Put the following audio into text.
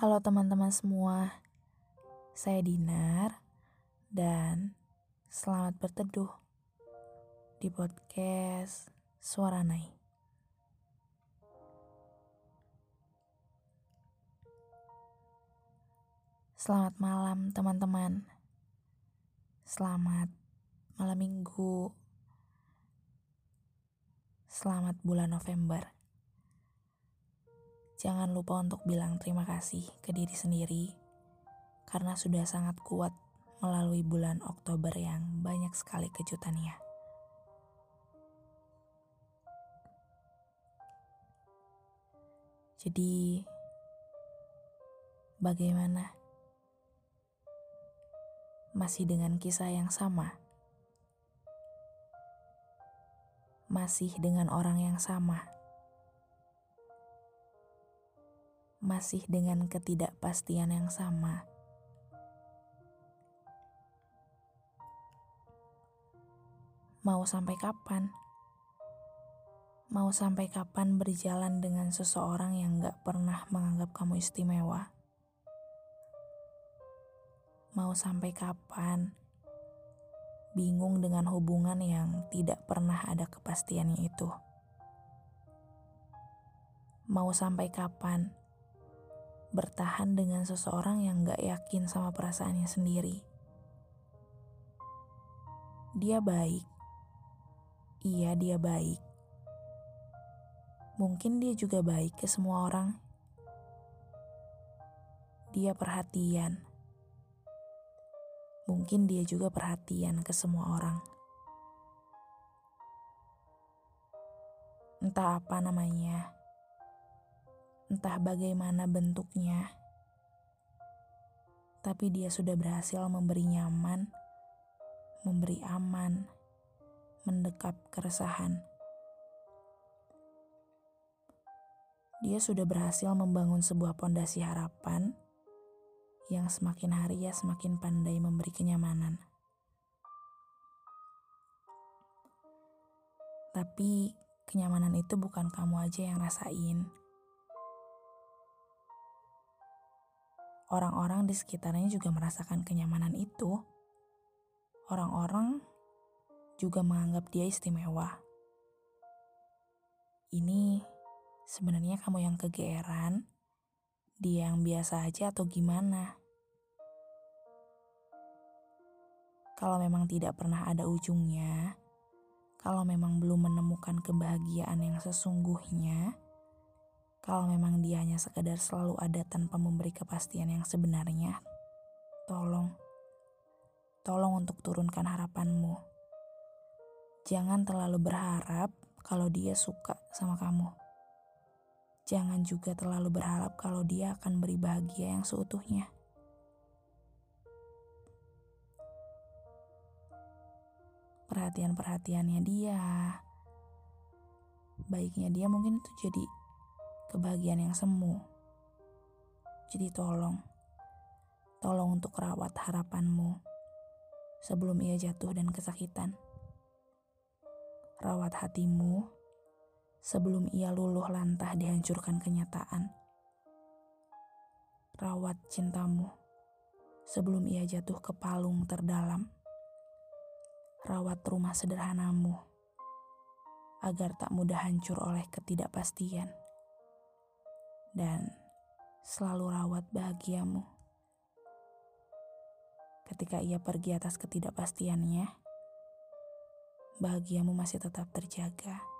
Halo teman-teman semua, saya Dinar dan selamat berteduh di podcast Suara Nai. Selamat malam teman-teman. Selamat malam minggu. Selamat bulan November. Jangan lupa untuk bilang terima kasih ke diri sendiri karena sudah sangat kuat melalui bulan Oktober yang banyak sekali kejutannya. Jadi, bagaimana? Masih dengan kisah yang sama? Masih dengan orang yang sama? Masih dengan ketidakpastian yang sama? Mau sampai kapan? Mau sampai kapan berjalan dengan seseorang yang gak pernah menganggap kamu istimewa? Mau sampai kapan bingung dengan hubungan yang tidak pernah ada kepastiannya itu. Mau sampai kapan bertahan dengan seseorang yang gak yakin sama perasaannya sendiri? Dia baik. Iya, dia baik. Mungkin dia juga baik ke semua orang. Dia perhatian mungkin dia juga perhatian ke semua orang. Entah apa namanya, entah bagaimana bentuknya, tapi dia sudah berhasil memberi nyaman, memberi aman, mendekap keresahan. Dia sudah berhasil membangun sebuah pondasi harapan yang semakin hari ya semakin pandai memberi kenyamanan. Tapi kenyamanan itu bukan kamu aja yang rasain. Orang-orang di sekitarnya juga merasakan kenyamanan itu. Orang-orang juga menganggap dia istimewa. Ini sebenarnya kamu yang kegeeran, dia yang biasa aja atau gimana? Kalau memang tidak pernah ada ujungnya, kalau memang belum menemukan kebahagiaan yang sesungguhnya, kalau memang dia hanya sekedar selalu ada tanpa memberi kepastian yang sebenarnya, tolong, tolong untuk turunkan harapanmu. Jangan terlalu berharap kalau dia suka sama kamu. Jangan juga terlalu berharap kalau dia akan beri bahagia yang seutuhnya. perhatian-perhatiannya dia. Baiknya dia mungkin itu jadi kebahagiaan yang semu. Jadi tolong, tolong untuk rawat harapanmu sebelum ia jatuh dan kesakitan. Rawat hatimu sebelum ia luluh lantah dihancurkan kenyataan. Rawat cintamu sebelum ia jatuh ke palung terdalam rawat rumah sederhanamu agar tak mudah hancur oleh ketidakpastian. Dan selalu rawat bahagiamu. Ketika ia pergi atas ketidakpastiannya, bahagiamu masih tetap terjaga.